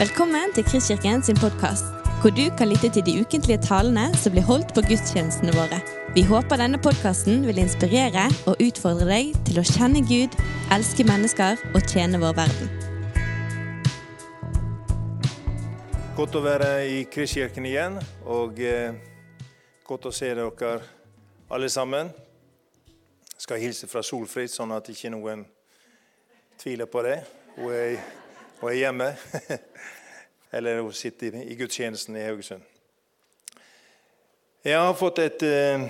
Velkommen til Kristkirken sin podkast, hvor du kan lytte til de ukentlige talene som blir holdt på gudstjenestene våre. Vi håper denne podkasten vil inspirere og utfordre deg til å kjenne Gud, elske mennesker og tjene vår verden. Godt å være i Kristkirken igjen, og eh, godt å se dere alle sammen. Jeg skal hilse fra Solfrid, sånn at ikke noen tviler på det. Hun er, hun er hjemme. Eller hun sitter i, gudstjenesten i Haugesund. Jeg har fått et, eh,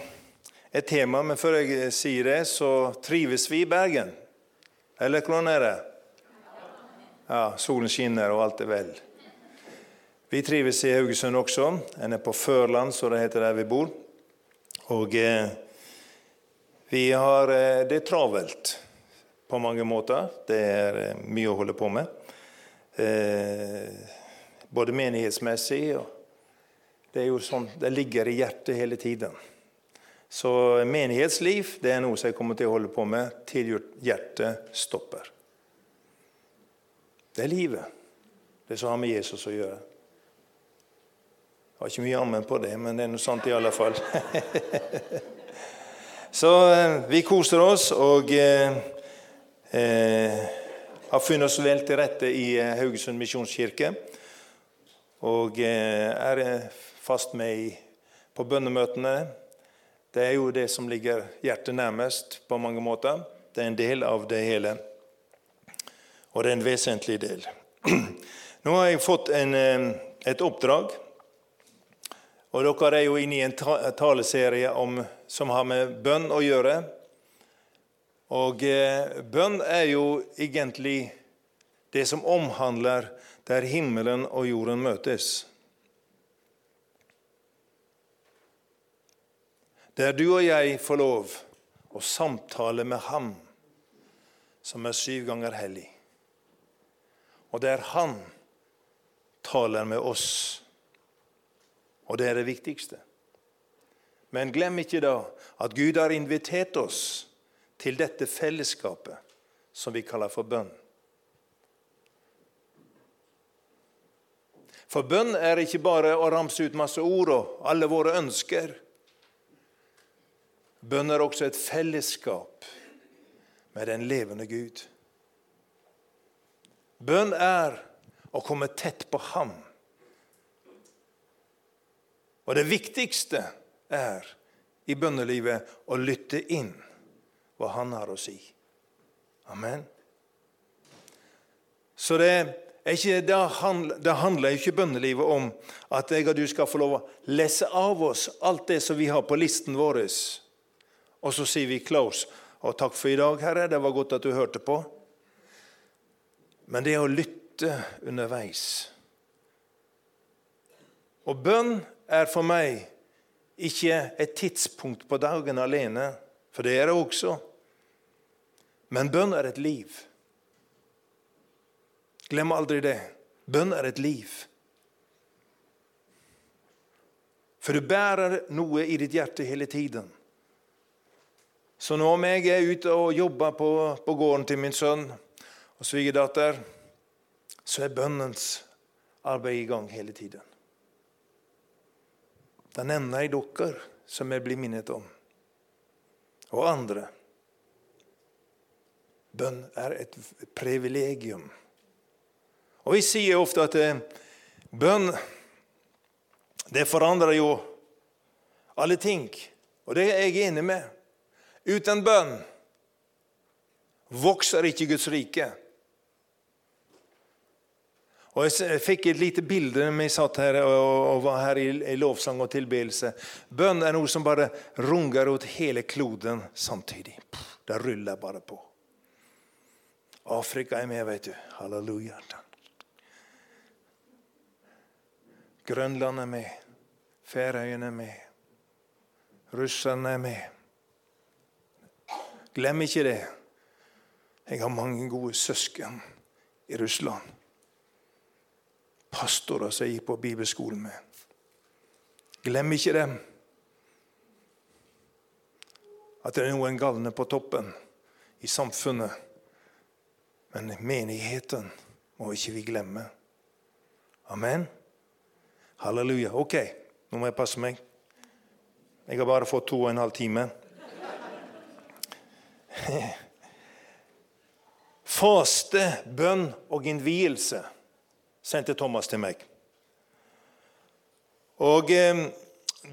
et tema, men før jeg sier det, så trives vi i Bergen. Eller hvordan er det? Ja, solen skinner, og alt er vel. Vi trives i Haugesund også. En er på Førland, så det heter der vi bor. Og eh, vi har Det er travelt på mange måter. Det er eh, mye å holde på med. Eh, både menighetsmessig og Det er jo sånn, det ligger i hjertet hele tiden. Så menighetsliv det er noe som jeg kommer til å holde på med til hjertet stopper. Det er livet. Det som har med Jesus å gjøre. Jeg har ikke mye ammen på det, men det er noe sant i alle fall. Så vi koser oss og eh, eh, har funnet oss vel til rette i Haugesund misjonskirke. Og eh, er fast med på bønnemøtene. Det er jo det som ligger hjertet nærmest på mange måter. Det er en del av det hele. Og det er en vesentlig del. Nå har jeg fått en, eh, et oppdrag. Og dere er jo inne i en taleserie om, som har med bønn å gjøre. Og eh, bønn er jo egentlig det som omhandler der himmelen og jorden møtes. Der du og jeg får lov å samtale med Ham som er syv ganger hellig. Og der Han taler med oss. Og det er det viktigste. Men glem ikke da at Gud har invitert oss til dette fellesskapet som vi kaller for bønn. For bønn er ikke bare å ramse ut masse ord og alle våre ønsker. Bønn er også et fellesskap med den levende Gud. Bønn er å komme tett på Ham. Og det viktigste er i bønnelivet å lytte inn hva Han har å si. Amen. Så det ikke, det, handler, det handler ikke bønnelivet om at jeg og du skal få lov å lese av oss alt det som vi har på listen vår. Og så sier vi 'close'. Og 'takk for i dag, Herre, det var godt at du hørte på'. Men det er å lytte underveis. Og bønn er for meg ikke et tidspunkt på dagen alene, for det er det også. Men bønn er et liv. Glem aldri det. Bønn er et liv. For du bærer noe i ditt hjerte hele tiden. Så nå om jeg er ute og jobber på, på gården til min sønn og svigerdatter, så er bønnens arbeid i gang hele tiden. Da nevner jeg dere som jeg blir minnet om, og andre. Bønn er et privilegium. Og Vi sier ofte at eh, bønn det forandrer jo alle ting. Og det er jeg enig med. Uten bønn vokser ikke Guds rike. Og Jeg fikk et lite bilde når vi satt her og var her i lovsang og tilbedelse. Bønn er noe som bare runger ut hele kloden samtidig. Det ruller bare på. Afrika er med, vet du. Halleluja. Grønland er med. Færøyene er med. Russerne er med. Glem ikke det. Jeg har mange gode søsken i Russland. Pastorer som jeg gikk på bibelskolen med. Glem ikke dem. At det er noen galne på toppen i samfunnet. Men menigheten må ikke vi glemme. Amen. Halleluja. Ok, nå må jeg passe meg. Jeg har bare fått to og en halv time. Faste, bønn og innvielse sendte Thomas til meg. Og eh,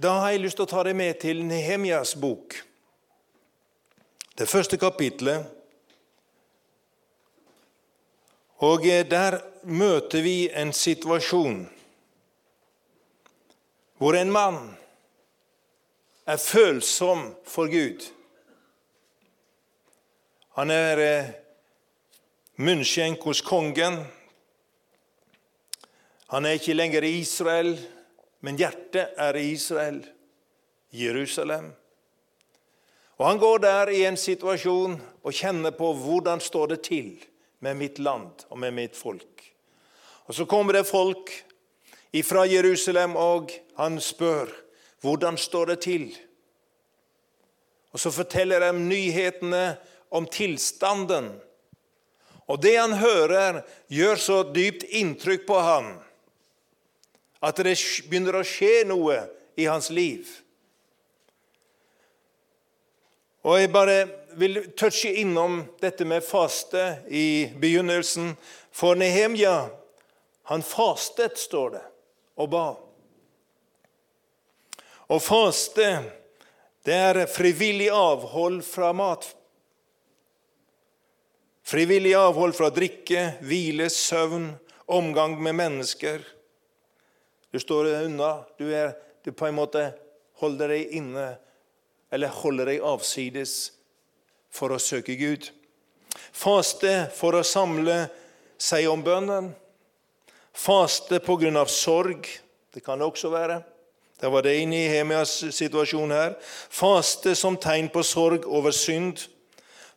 Da har jeg lyst til å ta deg med til Nehemjas bok. Det første kapitlet. Og eh, der møter vi en situasjon hvor en mann er følsom for Gud. Han er eh, munnskjenk hos kongen. Han er ikke lenger i Israel, men hjertet er i Israel, Jerusalem. Og Han går der i en situasjon og kjenner på hvordan står det til med mitt land og med mitt folk. Og Så kommer det folk fra Jerusalem, og han spør hvordan står det til. Og Så forteller de nyhetene om tilstanden. Og det han hører, gjør så dypt inntrykk på ham at det begynner å skje noe i hans liv. Og Jeg bare vil touche innom dette med faste i begynnelsen. For Nehemja, han fastet, står det, og ba. Å faste, det er frivillig avhold fra mat. Frivillig avhold fra drikke, hvile, søvn, omgang med mennesker. Du står unna. Du, er, du på en måte holder deg inne, eller holder deg avsides for å søke Gud. Faste for å samle seg om bønnen. Faste pga. sorg. Det kan det også være. Det var det inne i Hemias situasjon her. Faste som tegn på sorg over synd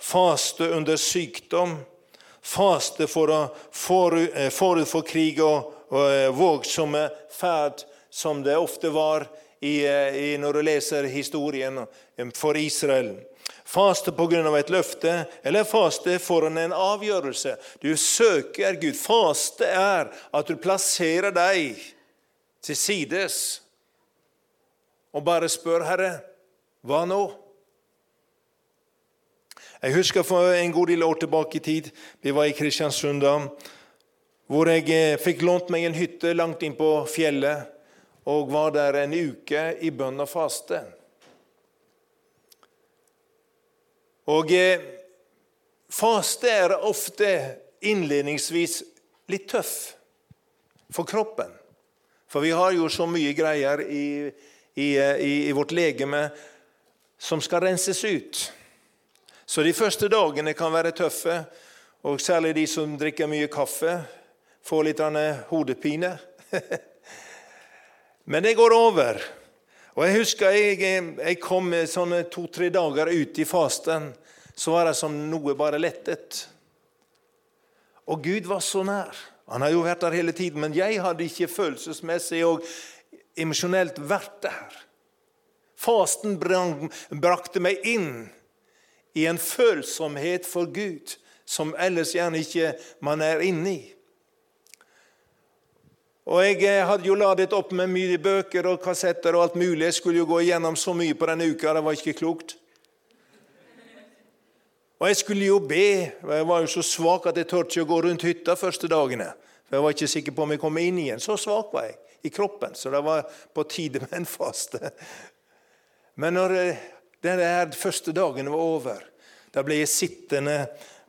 faste under sykdom, faste for å eh, forut for krig og, og eh, vågsomme ferd, som det ofte var i, eh, i, når du leser historien for Israel. Faste pga. et løfte, eller faste foran en avgjørelse. Du søker Gud. Faste er at du plasserer deg til sides og bare spør Herre, hva nå? Jeg husker for en god del år tilbake i tid, vi var i Kristiansund da, hvor jeg eh, fikk lånt meg en hytte langt inn på fjellet og var der en uke i bønn og faste. Og eh, faste er ofte innledningsvis litt tøff for kroppen. For vi har jo så mye greier i, i, eh, i, i vårt legeme som skal renses ut. Så de første dagene kan være tøffe, og særlig de som drikker mye kaffe, får litt hodepine. Men det går over. Og Jeg husker jeg, jeg kom sånne to-tre dager ut i fasten. Så var det som noe bare lettet. Og Gud var så nær. Han har jo vært der hele tiden, men jeg hadde ikke følelsesmessig og emosjonelt vært der. Fasten brakte meg inn i en følsomhet for Gud som ellers gjerne ikke man er inne i. Og Jeg eh, hadde jo ladet opp med mye bøker og kassetter og alt mulig. Jeg skulle jo gå igjennom så mye på denne uka. Det var ikke klokt. Og jeg skulle jo be. Jeg var jo så svak at jeg turte ikke å gå rundt hytta første dagene. For Jeg var ikke sikker på om jeg kom inn igjen. Så svak var jeg i kroppen. Så det var på tide med en faste. Men når denne den første dagen var over, da ble jeg sittende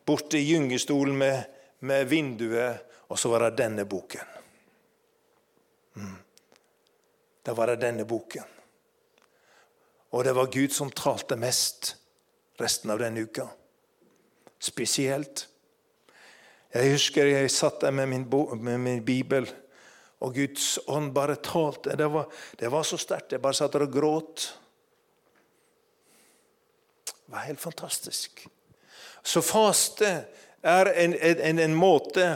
borte i gyngestolen med, med, vinduet, og så var det denne boken. Mm. Da var det denne boken. Og det var Gud som talte mest resten av den uka. Spesielt. Jeg husker jeg satt der med min, med min bibel, og Guds ånd bare talte. Det var, det var så sterkt. Jeg bare satt der og gråt. Det var helt fantastisk. Så faste er en, en, en måte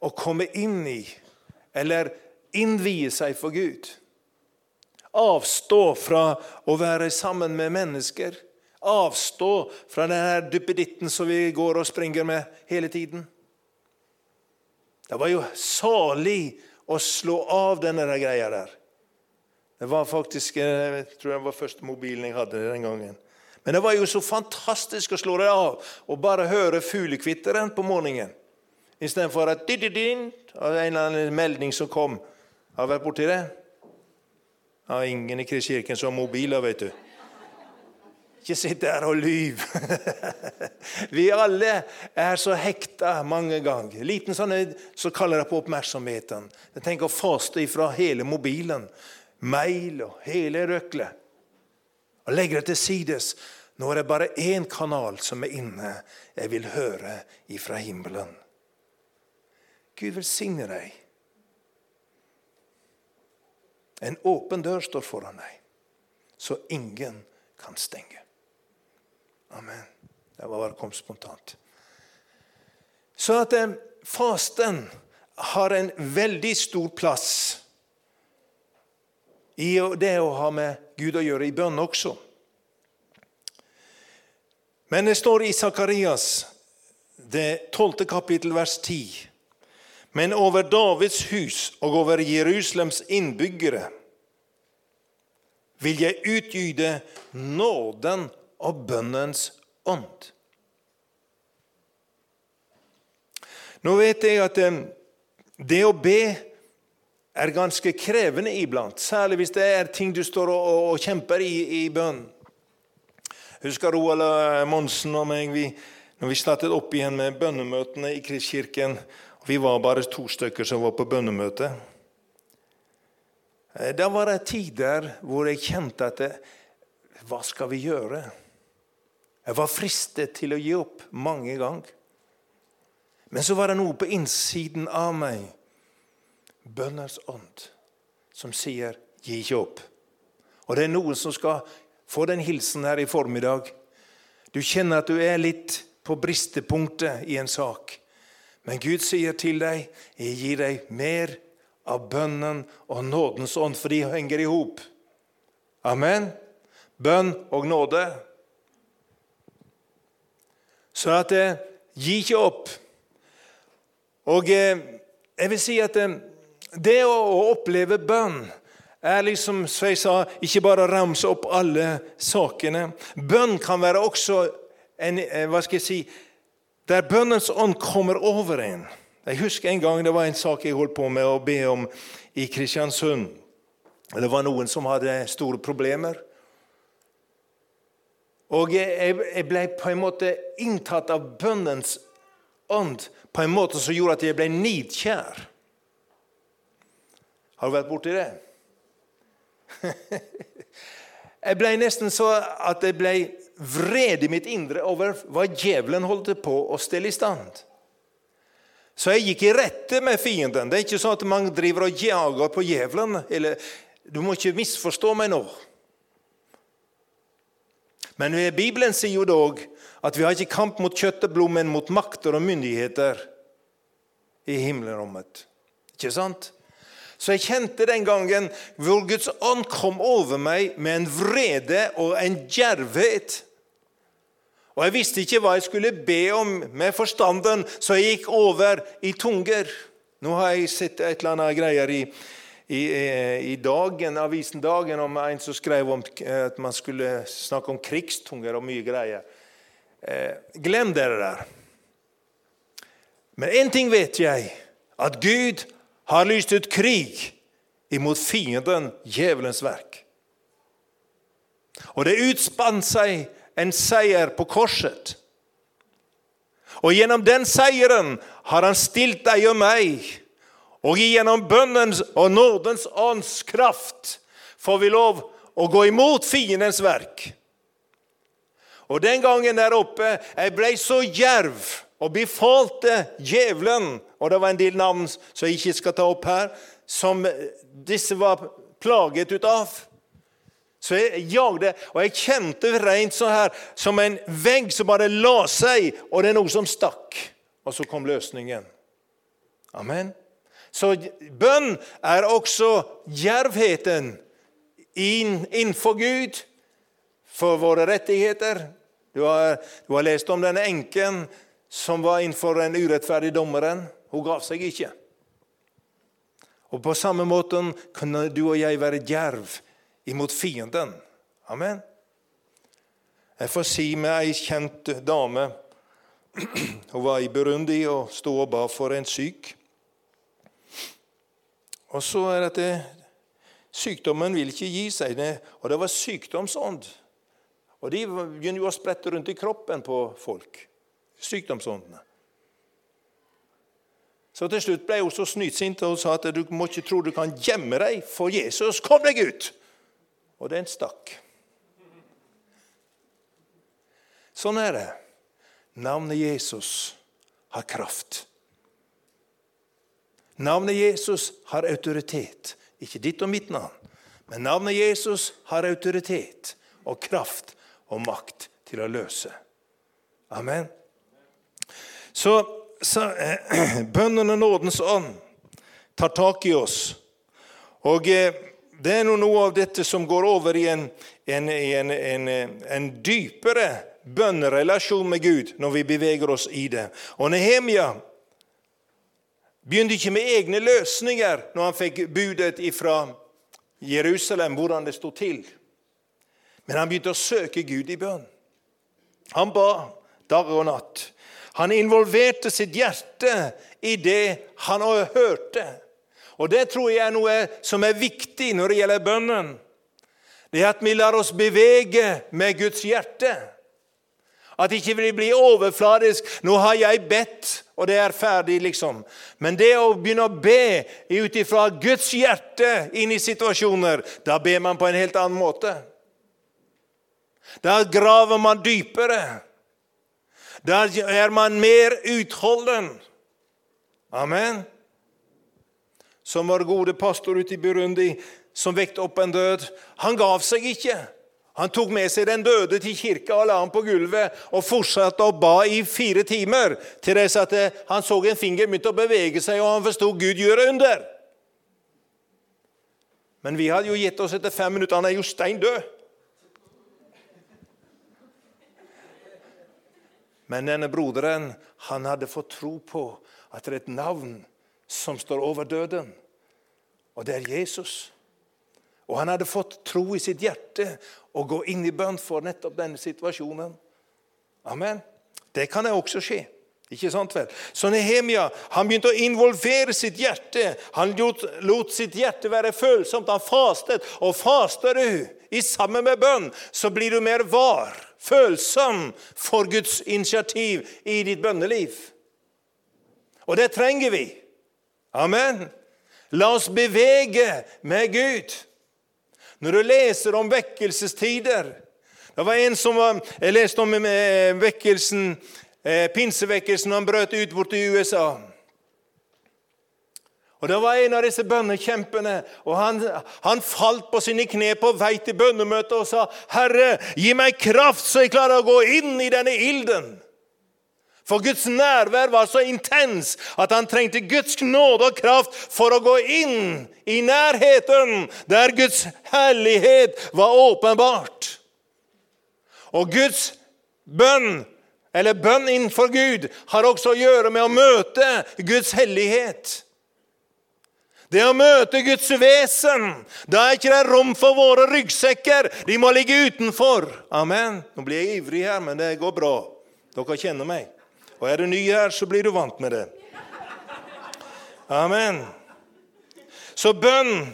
å komme inn i, eller innvie seg for Gud. Avstå fra å være sammen med mennesker. Avstå fra denne duppeditten som vi går og springer med hele tiden. Det var jo salig å slå av denne greia der. Det var faktisk eh, jeg tror det var første mobilen jeg hadde den gangen. Men det var jo så fantastisk å slå det av og bare høre fuglekvitteren på morgenen. Istedenfor at en eller annen melding som kom. Har du vært borti det? Ja, ingen i Kristkirken som har mobiler, vet du. Ikke sitt der og lyv. Vi alle er så hekta mange ganger. Liten sånn, så kaller det på oppmerksomheten. Jeg tenker å faste ifra hele mobilen, mail og hele røklet. Og legge det til sides. Nå er det bare én kanal som er inne. Jeg vil høre ifra himmelen. Gud velsigne deg. En åpen dør står foran deg, så ingen kan stenge. Amen. Det var bare kom spontant. Så at eh, fasten har en veldig stor plass i det å ha med Gud å gjøre i bønn også. Men det står i Sakarias, det tolvte kapittel, vers 10. Men over Davids hus og over Jerusalems innbyggere vil jeg utgyte nåden og bønnens ånd. Nå vet jeg at eh, det å be er ganske krevende iblant, særlig hvis det er ting du står og, og, kjemper i i bønn. Husker Roald eh, Monsen og meg vi, når vi startet opp igjen med bønnemøtene i Kristkirken. Vi var bare to stykker som var på bønnemøte. Eh, da var det tider hvor jeg kjente at Hva skal vi gjøre? Jeg var fristet til å gi opp mange ganger. Men så var det noe på innsiden av meg, bønners ånd, som sier 'gi ikke opp'. Og det er noen som skal få den hilsen her i formiddag. Du kjenner at du er litt på bristepunktet i en sak. Men Gud sier til deg, 'Jeg gir deg mer av bønnen og nådens ånd', for de henger i hop. Amen. Bønn og nåde. Så at eh, gi ikke opp. Og eh, jeg vil si at eh, det å, å oppleve bønn er liksom, som jeg sa, ikke bare å ramse opp alle sakene. Bønn kan være også en eh, hva skal jeg si, der bønnens ånd kommer over en. Jeg husker en gang det var en sak jeg holdt på med å be om i Kristiansund. Det var noen som hadde store problemer. Og jeg ble på en måte inntatt av bønnens ånd på en måte som gjorde at jeg ble nidkjær. Har du vært borti det? Jeg ble nesten så at jeg ble vred i mitt indre over hva djevelen holdt på å stelle i stand. Så jeg gikk i rette med fienden. Det er ikke sånn at man driver og jager på djevelen. Eller, du må ikke misforstå meg nå. Men Bibelen sier jo dog at vi har ikke kamp mot kjøtt og blod, men mot makter og myndigheter i himmelrommet. Ikke sant? Så jeg kjente den gangen hvor Guds ånd kom over meg med en vrede og en djervhet. Og jeg visste ikke hva jeg skulle be om med forstanden, så jeg gikk over i tunger. Nå har jeg sett et eller annet greier i i, eh, i dagen, avisen Dagen om en som skrev om eh, at man skulle snakke om krigstunger og mye greier. Eh, glem dere der. Men én ting vet jeg, at Gud har lyst ut krig imot fienden, djevelens verk. Og det utspant seg en seier på korset. Og gjennom den seieren har han stilt deg og meg og gjennom bønnens og nådens ånds kraft får vi lov å gå imot fiendens verk. Og den gangen der oppe jeg ble så djerv og befalte djevelen Og det var en del navn som jeg ikke skal ta opp her, som disse var plaget ut av. Så jeg jagde, og jeg kjente rent sånn her som en vegg som bare la seg, og det er noe som stakk. Og så kom løsningen. Amen. Så bønn er også djervheten innenfor Gud for våre rettigheter. Du har, du har lest om denne enken som var innenfor den urettferdige dommeren. Hun gav seg ikke. Og på samme måte kunne du og jeg være djerv imot fienden. Amen. Jeg får si med ei kjent dame Hun var i Burundi og sto og ba for en syk. Og så er det at sykdommen vil ikke gi seg, og det var sykdomsånd. Og de begynner jo å sprette rundt i kroppen på folk, sykdomsåndene. Så til slutt ble hun så snytsint og sa at du må ikke tro du kan gjemme deg for Jesus. Kom deg ut! Og den stakk. Sånn er det. Navnet Jesus har kraft. Navnet Jesus har autoritet. Ikke ditt og mitt navn, men navnet Jesus har autoritet og kraft og makt til å løse. Amen. Så, så eh, bønnen og nådens ånd tar tak i oss. Og eh, det er noe av dette som går over i en, en, en, en dypere bønnerelasjon med Gud når vi beveger oss i det. Og Nehemia begynte ikke med egne løsninger når han fikk budet fra Jerusalem, hvordan det sto til. Men han begynte å søke Gud i bønn. Han ba dag og natt. Han involverte sitt hjerte i det han hørte. Og Det tror jeg er noe som er viktig når det gjelder bønnen. Det er at vi lar oss bevege med Guds hjerte. At ikke vi blir overfladisk. 'Nå har jeg bedt, og det er ferdig', liksom. Men det å begynne å be ut ifra Guds hjerte inn i situasjoner, da ber man på en helt annen måte. Da graver man dypere. Da er man mer utholden. Amen. Som var gode pastor ute i Burundi, som vekte opp en død. Han gav seg ikke. Han tok med seg den døde til kirka og la ham på gulvet og fortsatte å ba i fire timer, til det at eh, han så en finger begynte å bevege seg, og han forsto Gud gjøre under. Men vi hadde jo gitt oss etter fem minutter. Han er jo stein død. Men denne broderen han hadde fått tro på at det er et navn som står over døden, og det er Jesus. Og han hadde fått tro i sitt hjerte og gå inn i bønn for nettopp denne situasjonen. Amen. Det kan det også skje. Ikke sant vel? Så Nehemia han begynte å involvere sitt hjerte. Han lot, lot sitt hjerte være følsomt. Han fastet. Og faster du i sammen med bønn, så blir du mer var, følsom for Guds initiativ i ditt bønneliv. Og det trenger vi. Amen. La oss bevege med Gud. Når du leser om vekkelsestider Det var en som var, Jeg leste om eh, vekkelsen eh, pinsevekkelsen han brøt ut borte i USA. Og Det var en av disse bønnekjempene, og han, han falt på sine kne på vei til bønnemøtet og sa, 'Herre, gi meg kraft, så jeg klarer å gå inn i denne ilden.' For Guds nærvær var så intens at han trengte Guds nåde og kraft for å gå inn i nærheten der Guds herlighet var åpenbart. Og Guds bønn eller bønn innenfor Gud, har også å gjøre med å møte Guds hellighet. Det å møte Guds vesen. Da er ikke det rom for våre ryggsekker. De må ligge utenfor. Amen. Nå blir jeg ivrig her, men det går bra. Dere kjenner meg. Og er du ny her, så blir du vant med det. Amen. Så bønn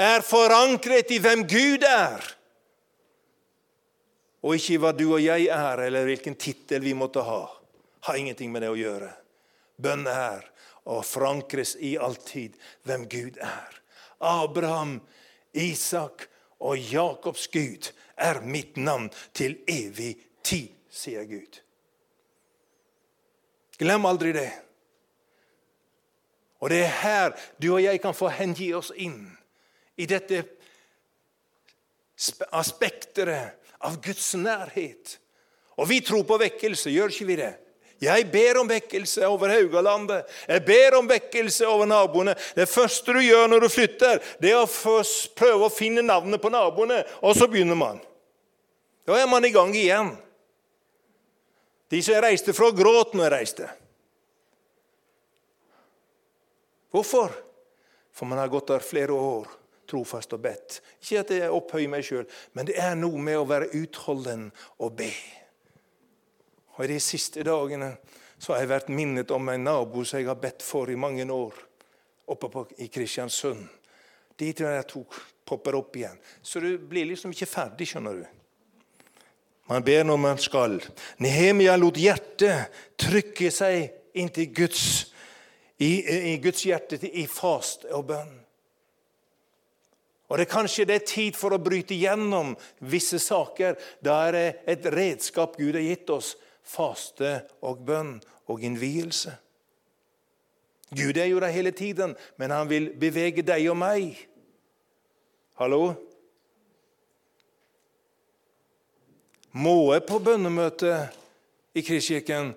er forankret i hvem Gud er og ikke i hva du og jeg er, eller hvilken tittel vi måtte ha. Har ingenting med det å gjøre. Bønn er å forankres i alltid hvem Gud er. Abraham, Isak og Jakobs Gud er mitt navn til evig tid, sier Gud. Glem aldri det. Og det er her du og jeg kan få hengi oss inn i dette aspekteret av Guds nærhet. Og vi tror på vekkelse, gjør ikke vi det? Jeg ber om vekkelse over Haugalandet. Jeg ber om vekkelse over naboene. Det første du gjør når du flytter, det er å prøve å finne navnet på naboene, og så begynner man. Da er man i gang igjen. De som jeg reiste fra, gråt når jeg reiste. Hvorfor? For man har gått der flere år, trofast og bedt. Ikke at jeg opphøyer meg sjøl, men det er noe med å være utholden og be. Og I de siste dagene så har jeg vært minnet om en nabo som jeg har bedt for i mange år, oppe på, i Kristiansund. Dit jeg tok, popper opp igjen. Så du blir liksom ikke ferdig, skjønner du. Man ber når man skal. Nehemia lot hjertet trykke seg inntil Guds i, i Guds hjerte i fast og bønn. Og det er Kanskje det er tid for å bryte gjennom visse saker. Da er det et redskap Gud har gitt oss faste og bønn og innvielse. Gud er jo der hele tiden, men han vil bevege deg og meg. Hallo? Må jeg på bønnemøte i Kristkirken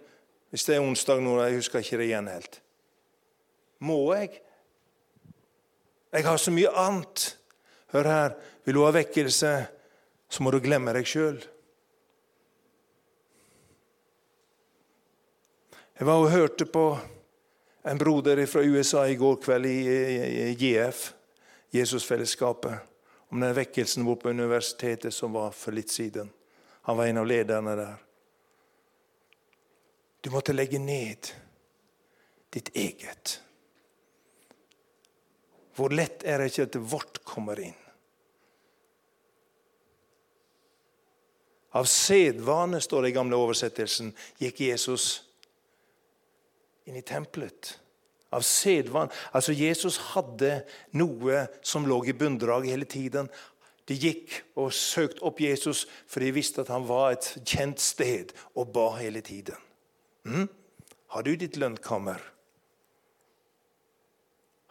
hvis det er onsdag nå? Jeg husker ikke det igjen helt. Må jeg? Jeg har så mye annet. Hør her, vil du ha vekkelse, så må du glemme deg sjøl. Jeg var og hørte på en broder fra USA i går kveld i JF, Jesusfellesskapet, om den vekkelsen på universitetet som var for litt siden. Han var en av lederne der. Du måtte legge ned ditt eget. Hvor lett er det ikke at vårt kommer inn? Av sedvane, står det i gamle oversettelsen, gikk Jesus inn i tempelet. Av sedvane. Altså, Jesus hadde noe som lå i bunndraget hele tiden. De gikk og søkte opp Jesus, for de visste at han var et kjent sted, og ba hele tiden. Mm? Har du ditt lønnkammer?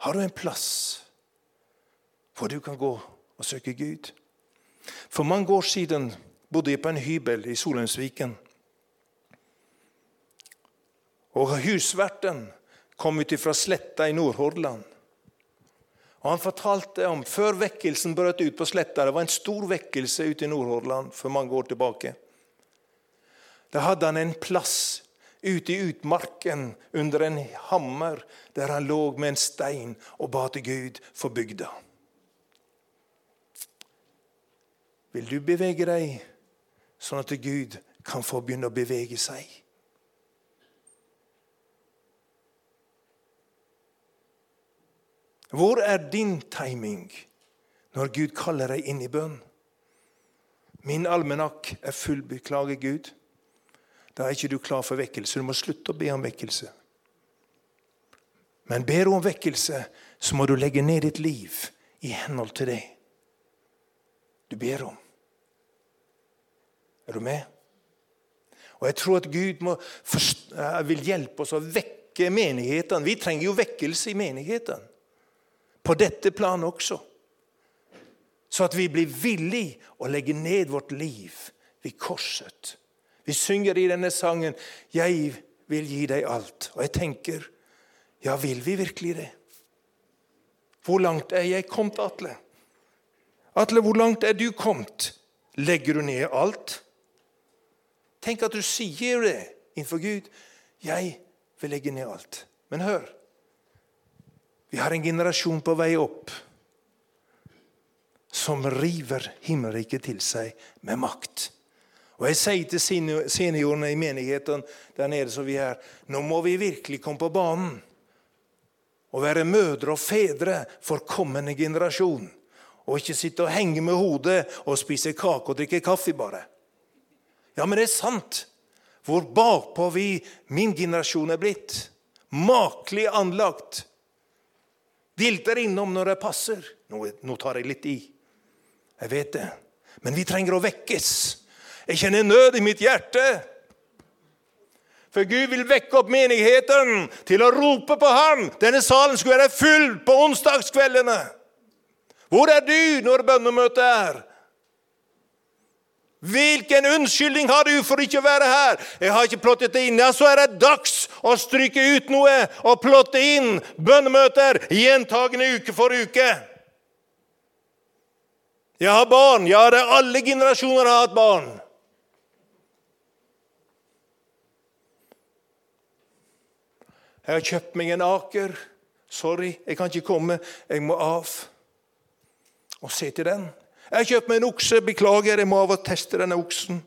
Har du en plass hvor du kan gå og søke Gud? For mange år siden bodde jeg på en hybel i Solheimsviken. Og husverten kom ut fra sletta i Nordhordland. Og Han fortalte om før vekkelsen brøt ut på sletta. Det var en stor vekkelse ute i Nordhordland for mange år tilbake. Da hadde han en plass ute i utmarken under en hammer der han lå med en stein og ba til Gud for bygda. Vil du bevege deg sånn at Gud kan få begynne å bevege seg? Hvor er din timing når Gud kaller deg inn i bønn? Min almenakk er full, beklager Gud. Da er ikke du klar for vekkelse. Du må slutte å be om vekkelse. Men ber du om vekkelse, så må du legge ned ditt liv i henhold til det du ber om. Er du med? Og Jeg tror at Gud må, vil hjelpe oss å vekke menighetene. Vi trenger jo vekkelse i menigheten. På dette planet også. Så at vi blir villige å legge ned vårt liv ved korset. Vi synger i denne sangen 'Jeg vil gi deg alt'. Og jeg tenker ja, vil vi virkelig det? Hvor langt er jeg kommet, Atle? Atle, hvor langt er du kommet? Legger du ned alt? Tenk at du sier det innenfor Gud. Jeg vil legge ned alt. Men hør. Vi har en generasjon på vei opp som river himmelriket til seg med makt. Og Jeg sier til seniorene i menigheten der nede som vi er, nå må vi virkelig komme på banen og være mødre og fedre for kommende generasjon. Og ikke sitte og henge med hodet og spise kake og drikke kaffe, bare. Ja, men det er sant. Hvor bakpå vi, min generasjon, er blitt. Makelig anlagt. Dilter innom når det passer. Nå, nå tar jeg litt i. Jeg vet det. Men vi trenger å vekkes. Jeg kjenner nød i mitt hjerte. For Gud vil vekke opp menigheten til å rope på ham. Denne salen skulle være full på onsdagskveldene. Hvor er du når bønnemøtet er? Hvilken unnskyldning har du for ikke å være her? Jeg har ikke plottet det inn. Ja, så er det dags å stryke ut noe og plotte inn bønnemøter gjentagende uke for uke. Jeg har barn. Ja, det er alle generasjoner har hatt barn. Jeg har kjøpt meg en aker 'Sorry, jeg kan ikke komme. Jeg må av.' Og se til den. 'Jeg har kjøpt meg en okse. Beklager, jeg må av og teste denne oksen.'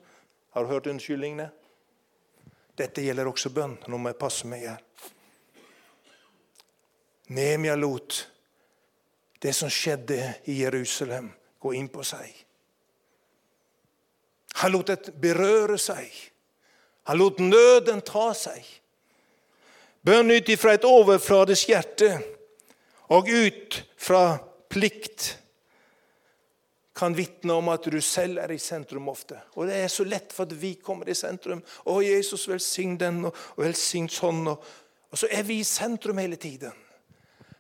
Har du hørt unnskyldningene? Dette gjelder også bønn. Nå må jeg passe meg her. Nemia lot det som skjedde i Jerusalem, gå inn på seg. Han lot det berøre seg. Han lot nøden ta seg. Bønn ut ifra et overfladisk hjerte og ut fra plikt kan vitne om at du selv er i sentrum ofte. Og det er så lett for at vi kommer i sentrum. Å, Jesus, velsign den, og, velsign sånn. Og, og, så er vi i sentrum hele tiden.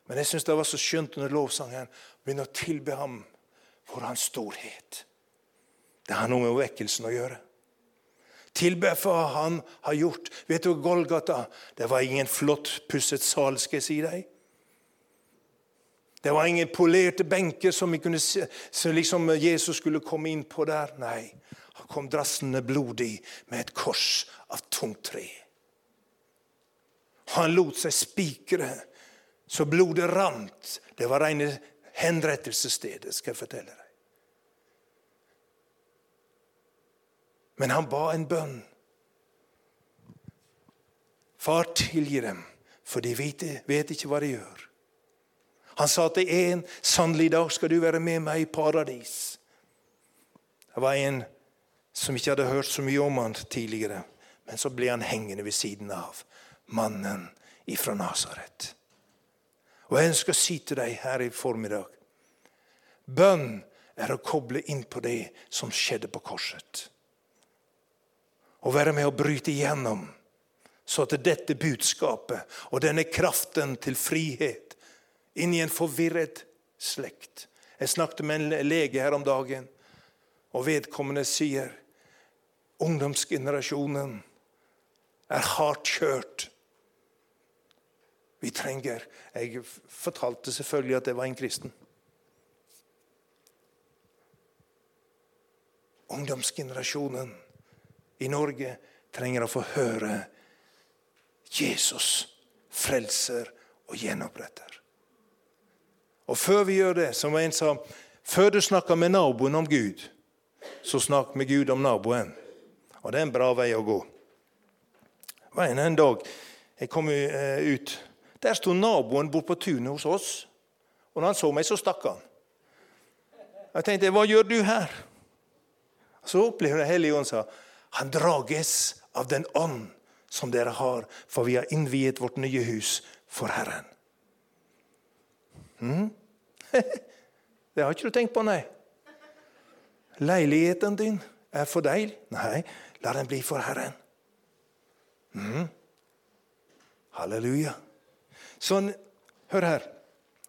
Men jeg syns det var så skjønt under lovsangen begynne å tilbe ham for hans storhet. Det har noe med vekkelsen å gjøre. Tilbe for hva han har gjort. Vet du, Golgata det var ingen flott pusset sal, skal jeg si deg. Det var ingen polerte benker som, kunne, som liksom Jesus skulle komme inn på der. Nei, han kom drassende blodig med et kors av tungt tre. Han lot seg spikre så blodet rant. Det var rene henrettelsesstedet, skal jeg fortelle deg. Men han ba en bønn. Far, tilgi dem, for de vet ikke hva de gjør. Han sa til en, 'Sannelig, dag skal du være med meg i paradis'. Det var en som ikke hadde hørt så mye om han tidligere. Men så ble han hengende ved siden av mannen ifra Nasaret. Og jeg ønsker å si til deg her i formiddag Bønn er å koble inn på det som skjedde på korset. Å være med å bryte igjennom, så at dette budskapet og denne kraften til frihet inn i en forvirret slekt. Jeg snakket med en lege her om dagen, og vedkommende sier ungdomsgenerasjonen er hardt kjørt. Vi trenger Jeg fortalte selvfølgelig at det var en kristen. Ungdomsgenerasjonen i Norge trenger å få høre Jesus frelser og gjenoppretter. Og før vi gjør det, som en sa, før du snakker med naboen om Gud, så snakk med Gud om naboen. Og det er en bra vei å gå. Det var en, dag jeg kom eh, ut. Der sto naboen bort på tunet hos oss. Og når han så meg, så stakk han. Jeg tenkte, hva gjør du her? Så opplevde jeg Hellige Ånd sa, han drages av den ånd som dere har, for vi har innviet vårt nye hus for Herren. Mm. det har ikke du tenkt på, nei. Leiligheten din er for deg. Nei, la den bli for Herren. Mm. Halleluja. Sånn, hør her.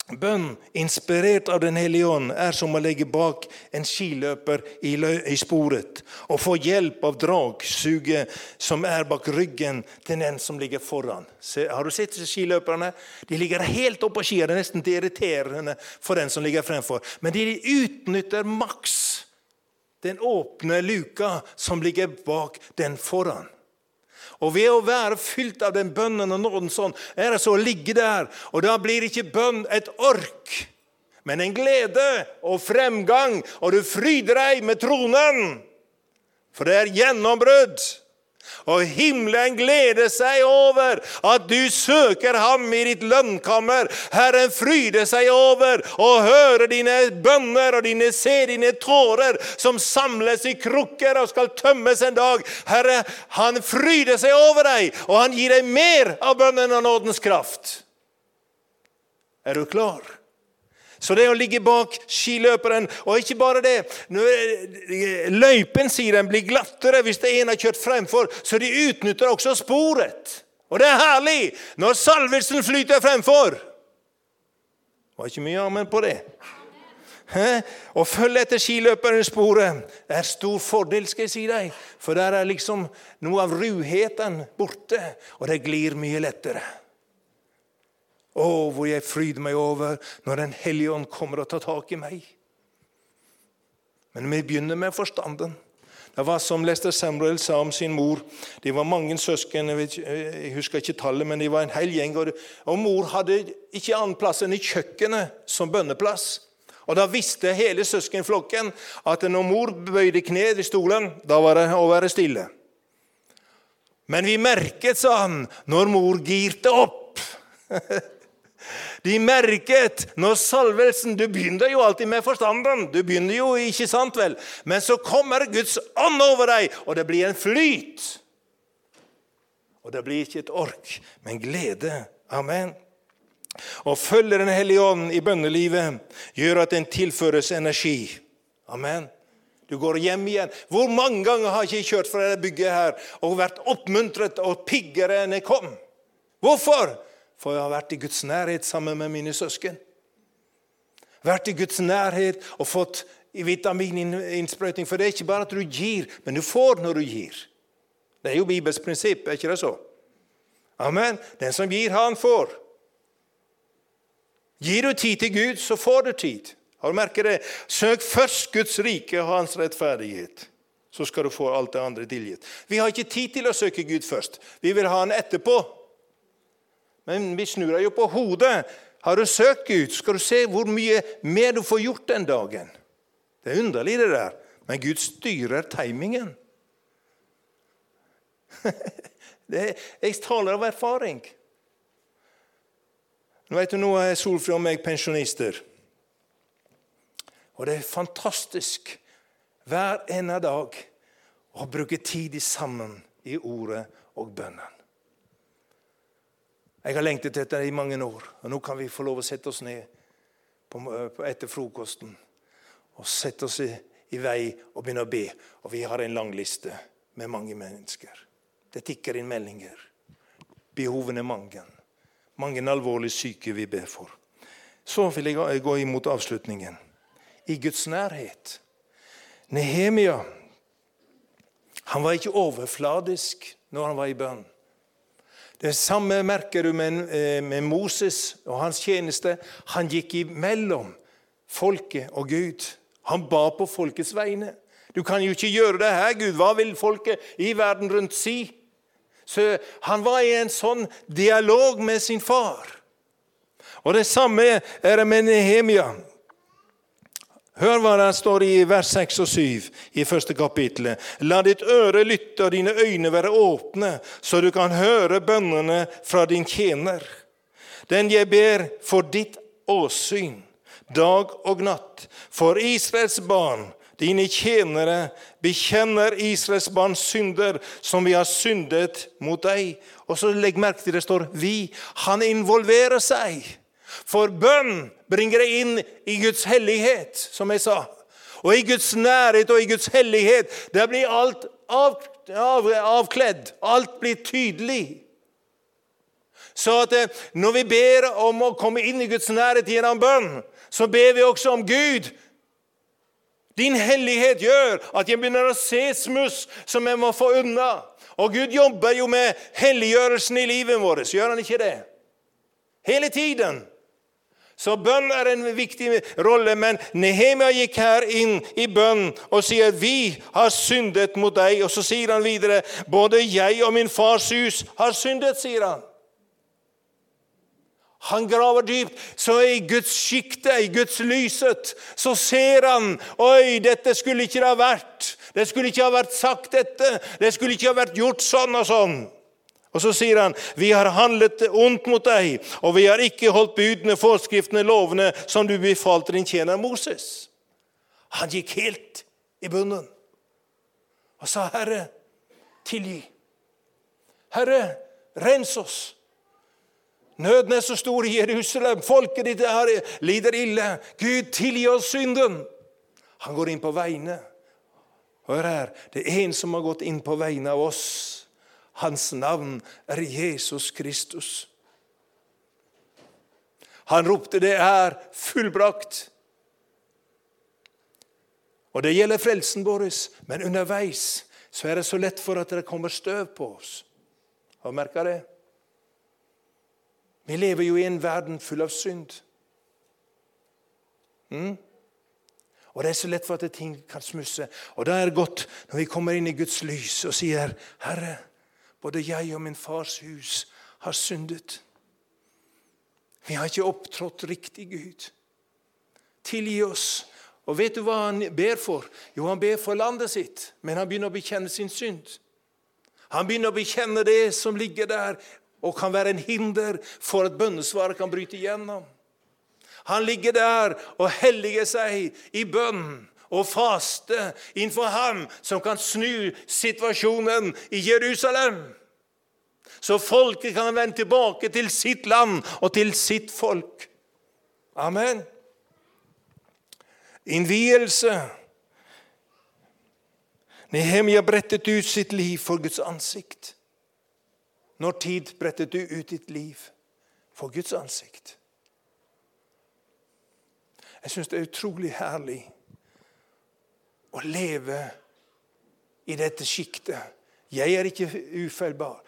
Bønn inspirert av Den hellige ånd er som å legge bak en skiløper i, i sporet og få hjelp av dragsuget som er bak ryggen til den som ligger foran. Se, har du sett skiløperne? De ligger helt oppå skia. Det er nesten irriterende for den som ligger fremfor. Men de utnytter maks den åpne luka som ligger bak den foran. Og ved å være fylt av den bønnen og nåden sånn, er det så å ligge der. Og da blir ikke bønn et ork, men en glede og fremgang. Og du fryder deg med tronen, for det er gjennombrudd. Og himmelen gleder seg over at du søker ham i ditt lønnkammer. Herren fryder seg over å høre dine bønner og dine, se dine tårer som samles i krukker og skal tømmes en dag. Herre, han fryder seg over deg, og han gir deg mer av bønnen og nådens kraft. Er du klar? Så det å ligge bak skiløperen Og ikke bare det. Løypen sier den blir glattere hvis det en har kjørt fremfor, så de utnytter også sporet. Og det er herlig når salvelsen flyter fremfor. Det var ikke mye amen på det. Å følge etter skiløperens sporet er stor fordel, skal jeg si deg. For der er liksom noe av ruheten borte, og det glir mye lettere. Å, hvor jeg fryder meg over når Den hellige ånd kommer og tar tak i meg. Men vi begynner med forstanden. Det var som Lester Samuel sa om sin mor. De var mange søsken, jeg husker ikke tallet, men de var en hel gjeng. Og mor hadde ikke annen plass enn i kjøkkenet som bønneplass. Og Da visste hele søskenflokken at når mor bøyde kne i stolen, da var det å være stille. Men vi merket, sa han, når mor girte opp. De merket når salvelsen Du begynner jo alltid med forstanden. Du begynner jo, ikke sant vel? Men så kommer Guds ånd over deg, og det blir en flyt. Og det blir ikke et ork, men glede. Amen. Å følge Den hellige ånd i bønnelivet gjør at den tilføres energi. Amen. Du går hjem igjen. Hvor mange ganger har ikke jeg kjørt fra dette bygget her og vært oppmuntret og piggere enn jeg kom? Hvorfor? For jeg har vært i Guds nærhet sammen med mine søsken. Vært i Guds nærhet og fått vitamininnsprøytning. For det er ikke bare at du gir, men du får når du gir. Det er jo Bibels prinsipp, er ikke det så? Amen. Den som gir, han får. Gir du tid til Gud, så får du tid. Har du merket det? Søk først Guds rike og hans rettferdighet. Så skal du få alt det andre tilgitt. Vi har ikke tid til å søke Gud først. Vi vil ha Han etterpå. Men vi snur deg jo på hodet. Har du søkt Gud, skal du se hvor mye mer du får gjort den dagen. Det er underlig, det der. Men Gud styrer timingen. det, jeg taler av erfaring. Nå vet du, nå er Solfrid og meg pensjonister. Og det er fantastisk hver ene dag å bruke tid sammen i ordet og bønnen. Jeg har lengtet etter det i mange år, og nå kan vi få lov å sette oss ned på, på etter frokosten og sette oss i, i, vei og begynne å be. Og vi har en lang liste med mange mennesker. Det tikker inn meldinger. Behovene er mange. Mange alvorlig syke vi ber for. Så vil jeg gå imot avslutningen. I Guds nærhet. Nehemia han var ikke overfladisk når han var i bønn. Det samme merker du med, eh, med, Moses og hans tjeneste. Han gikk imellom folket og Gud. Han ba på folkets vegne. Du kan jo ikke gjøre det her, Gud. Hva vil folket i verden rundt si? Så Han var i en sånn dialog med sin far. Og Det samme er det med Nehemia. Hør hva det står i vers 6 og 7 i første kapittel. La ditt øre lytte og dine øyne være åpne, så du kan høre bønnene fra din tjener. Den jeg ber for ditt åsyn, dag og natt, for Israels barn, dine tjenere, bekjenner Israels barns synder, som vi har syndet mot deg. Og så legg merke til det står 'vi'. Han involverer seg. For bønn bringer deg inn i Guds hellighet, som jeg sa. Og i Guds nærhet og i Guds hellighet, der blir alt av, av, avkledd. Alt blir tydelig. Så at eh, når vi ber om å komme inn i Guds nærhet gjennom bønn, så ber vi også om Gud. Din hellighet gjør at jeg begynner å se smuss som jeg må få unna. Og Gud jobber jo med helliggjørelsen i livet vårt, gjør han ikke det? Hele tiden. Så bønn er en viktig rolle, men Nehemia gikk her inn i bønn og sier, 'Vi har syndet mot deg.' Og så sier han videre, 'Både jeg og min fars hus har syndet', sier han. Han graver dypt, så i Guds sjikte, i Guds lyset, så ser han Oi, dette skulle ikke det ha vært. Det skulle ikke ha vært sagt, dette. Det skulle ikke ha vært gjort sånn og sånn. Og så sier han, 'Vi har handlet ondt mot deg, og vi har ikke holdt budene, forskriftene, lovene som du befalte din tjener Moses.' Han gikk helt i bunnen og sa, 'Herre, tilgi.' 'Herre, rens oss.' Nøden er så stor i Jerusalem. Folket ditt lider ille. Gud, tilgi oss synden. Han går inn på vegne. Hør her, det er en som har gått inn på vegne av oss. Hans navn er Jesus Kristus. Han ropte 'Det er fullbrakt'. Og Det gjelder frelsen vår, men underveis så er det så lett for at det kommer støv på oss. Har du merka det? Vi lever jo i en verden full av synd. Mm? Og det er så lett for at ting kan smusse. Og da er det godt når vi kommer inn i Guds lys og sier, 'Herre, både jeg og min fars hus har syndet.' Vi har ikke opptrådt riktig, Gud. Tilgi oss. Og vet du hva han ber for? Jo, han ber for landet sitt, men han begynner å bekjenne sin synd. Han begynner å bekjenne det som ligger der, og kan være en hinder for at bønnesvaret kan bryte igjennom. Han ligger der og helliger seg i bønn og faste innenfor ham som kan snu situasjonen i Jerusalem. Så folket kan vende tilbake til sitt land og til sitt folk. Amen. Innvielse. Nehemia brettet ut sitt liv for Guds ansikt. Når tid brettet du ut ditt liv for Guds ansikt? Jeg syns det er utrolig herlig å leve i dette sjiktet. Jeg er ikke ufeilbar.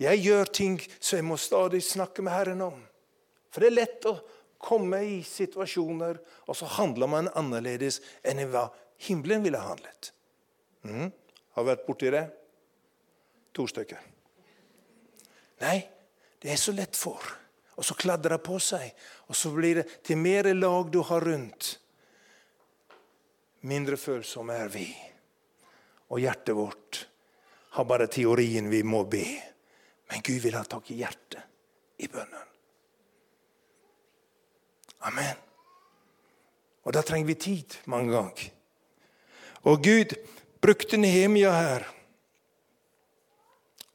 Jeg gjør ting som jeg må stadig snakke med Herren om. For det er lett å komme i situasjoner, og så handler man annerledes enn hva himmelen ville handlet. Mm. Har vært borti det? To stykker. Nei, det er så lett for. Og så kladrer det på seg. Og så blir det til mer lag du har rundt, mindre følsomme er vi. Og hjertet vårt har bare teorien vi må be. Men Gud vil ha tak i hjertet i bønnen. Amen. Og da trenger vi tid mange ganger. Og Gud brukte Nehemia her.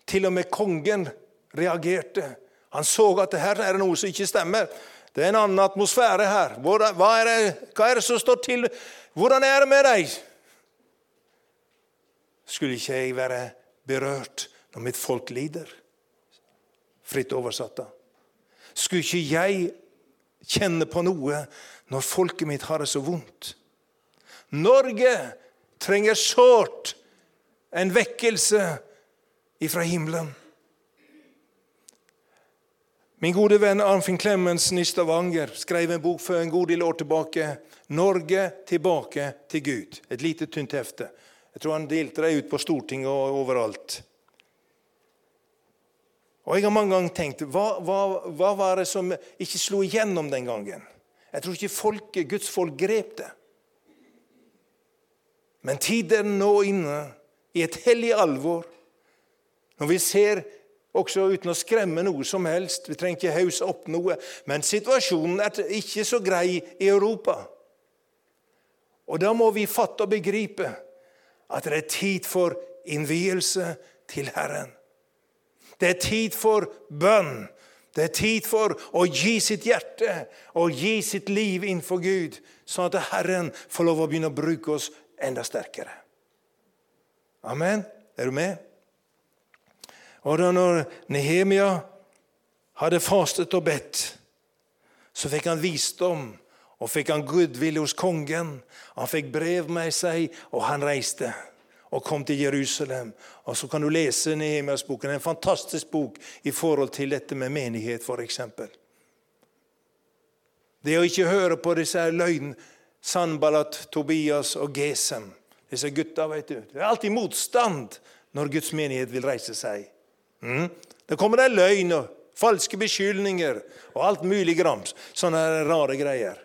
Til og med kongen reagerte. Han så at det her er noe som ikke stemmer. Det er en annen atmosfære her. Hva er det, hva er det som står til? Hvordan er det med deg? Skulle ikke jeg være berørt når mitt folk lider? Fritt oversatt, da. Skulle ikke jeg kjenne på noe når folket mitt har det så vondt? Norge trenger sårt en vekkelse ifra himmelen. Min gode venn Arnfinn Clemensen i Stavanger skrev en bok for en god del år tilbake. 'Norge tilbake til Gud'. Et lite, tynt hefte. Jeg tror han delte det ut på Stortinget og overalt. Og Jeg har mange ganger tenkt hva, hva, hva var det som ikke slo igjennom den gangen? Jeg tror ikke folket, Guds folk grep det. Men tiden nå inne i et hellig alvor, når vi ser også uten å skremme noe som helst. Vi trenger ikke hausse opp noe. Men situasjonen er ikke så grei i Europa. Og da må vi fatte og begripe at det er tid for innvielse til Herren. Det er tid for bønn. Det er tid for å gi sitt hjerte og gi sitt liv innenfor Gud, sånn at Herren får lov å begynne å bruke oss enda sterkere. Amen. Er du med? Og da når Nehemia hadde fastet og bedt, så fikk han visdom og fikk han gudvilje hos kongen. Han fikk brev med seg, og han reiste og kom til Jerusalem. Og Så kan du lese Nehemias-boken. En fantastisk bok i forhold til dette med menighet, f.eks. Det å ikke høre på disse løgn, Sanballat, Tobias og Gesem, disse gutta, vet du. Det er alltid motstand når Guds menighet vil reise seg. Mm. Det kommer det løgn og falske beskyldninger og alt mulig grams. Sånne rare greier.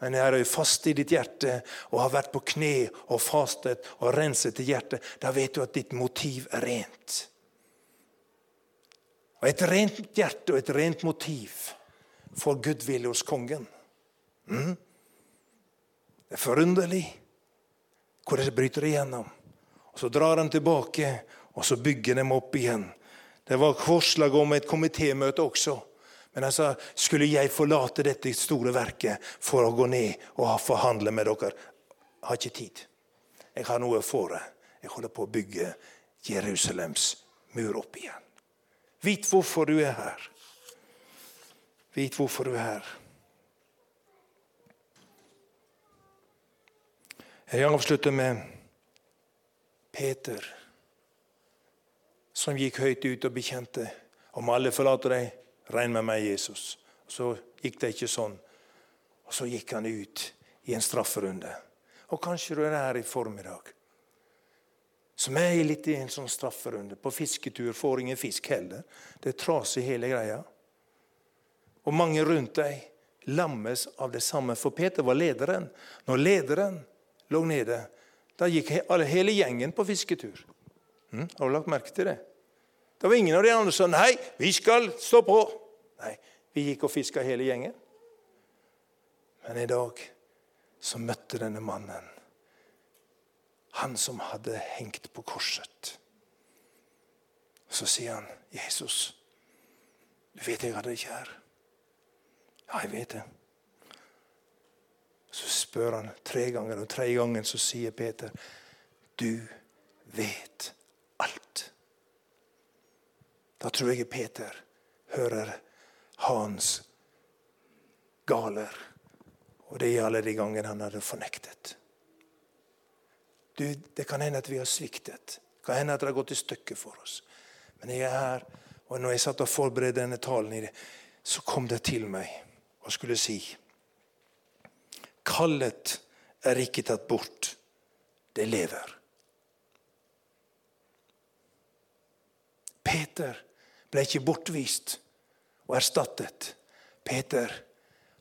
Men er du fast i ditt hjerte og har vært på kne og fastet og renset i hjertet, da vet du at ditt motiv er rent. Og Et rent hjerte og et rent motiv får gudvilje hos kongen. Mm. Det er forunderlig hvor det bryter igjennom. Og Så drar han tilbake, og så bygger de opp igjen. Det var forslag om et komitémøte også. Men han sa skulle jeg forlate dette store verket for å gå ned og forhandle med dere. Jeg har ikke tid. Jeg har noe for det. Jeg holder på å bygge Jerusalems mur opp igjen. Vit hvorfor du er her. Vit hvorfor du er her. Jeg avslutter med Peter som gikk høyt ut og bekjente om alle forlater deg, regn med meg, Jesus. Så gikk det ikke sånn. Og Så gikk han ut i en strafferunde. Og kanskje du er her i formiddag. Som er litt i en sånn strafferunde. På fisketur, får ingen fisk heller. Det er trasig hele greia. Og mange rundt deg lammes av det samme. For Peter var lederen. Når lederen lå nede, da gikk hele gjengen på fisketur. Mm, har du lagt merke til det? Det var ingen av de andre som sa nei, vi skal stå på. Nei, vi gikk og fiska hele gjengen. Men i dag så møtte denne mannen han som hadde hengt på korset. Så sier han, 'Jesus, du vet jeg hadde deg kjær.' Ja, jeg vet det. Så spør han tre ganger, og tre ganger så sier Peter, 'Du vet alt'. Da tror jeg Peter hører hans galer. Og det er alle de gangene han hadde fornektet. Du, det kan hende at vi har sviktet. Det kan hende at det har gått i stykker for oss. Men jeg er her, og når jeg satt og forberedte denne talen, så kom det til meg og skulle si Kallet er ikke tatt bort. Det lever. Peter ble ikke bortvist og erstattet. Peter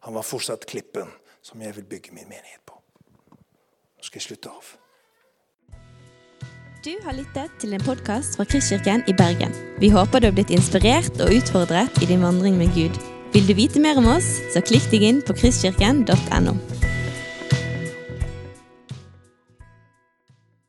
han var fortsatt klippen som jeg vil bygge min menighet på. Nå skal jeg slutte av. Du har lyttet til en podkast fra Kristkirken i Bergen. Vi håper du har blitt inspirert og utfordret i din vandring med Gud. Vil du vite mer om oss, så klikk deg inn på kristkirken.no.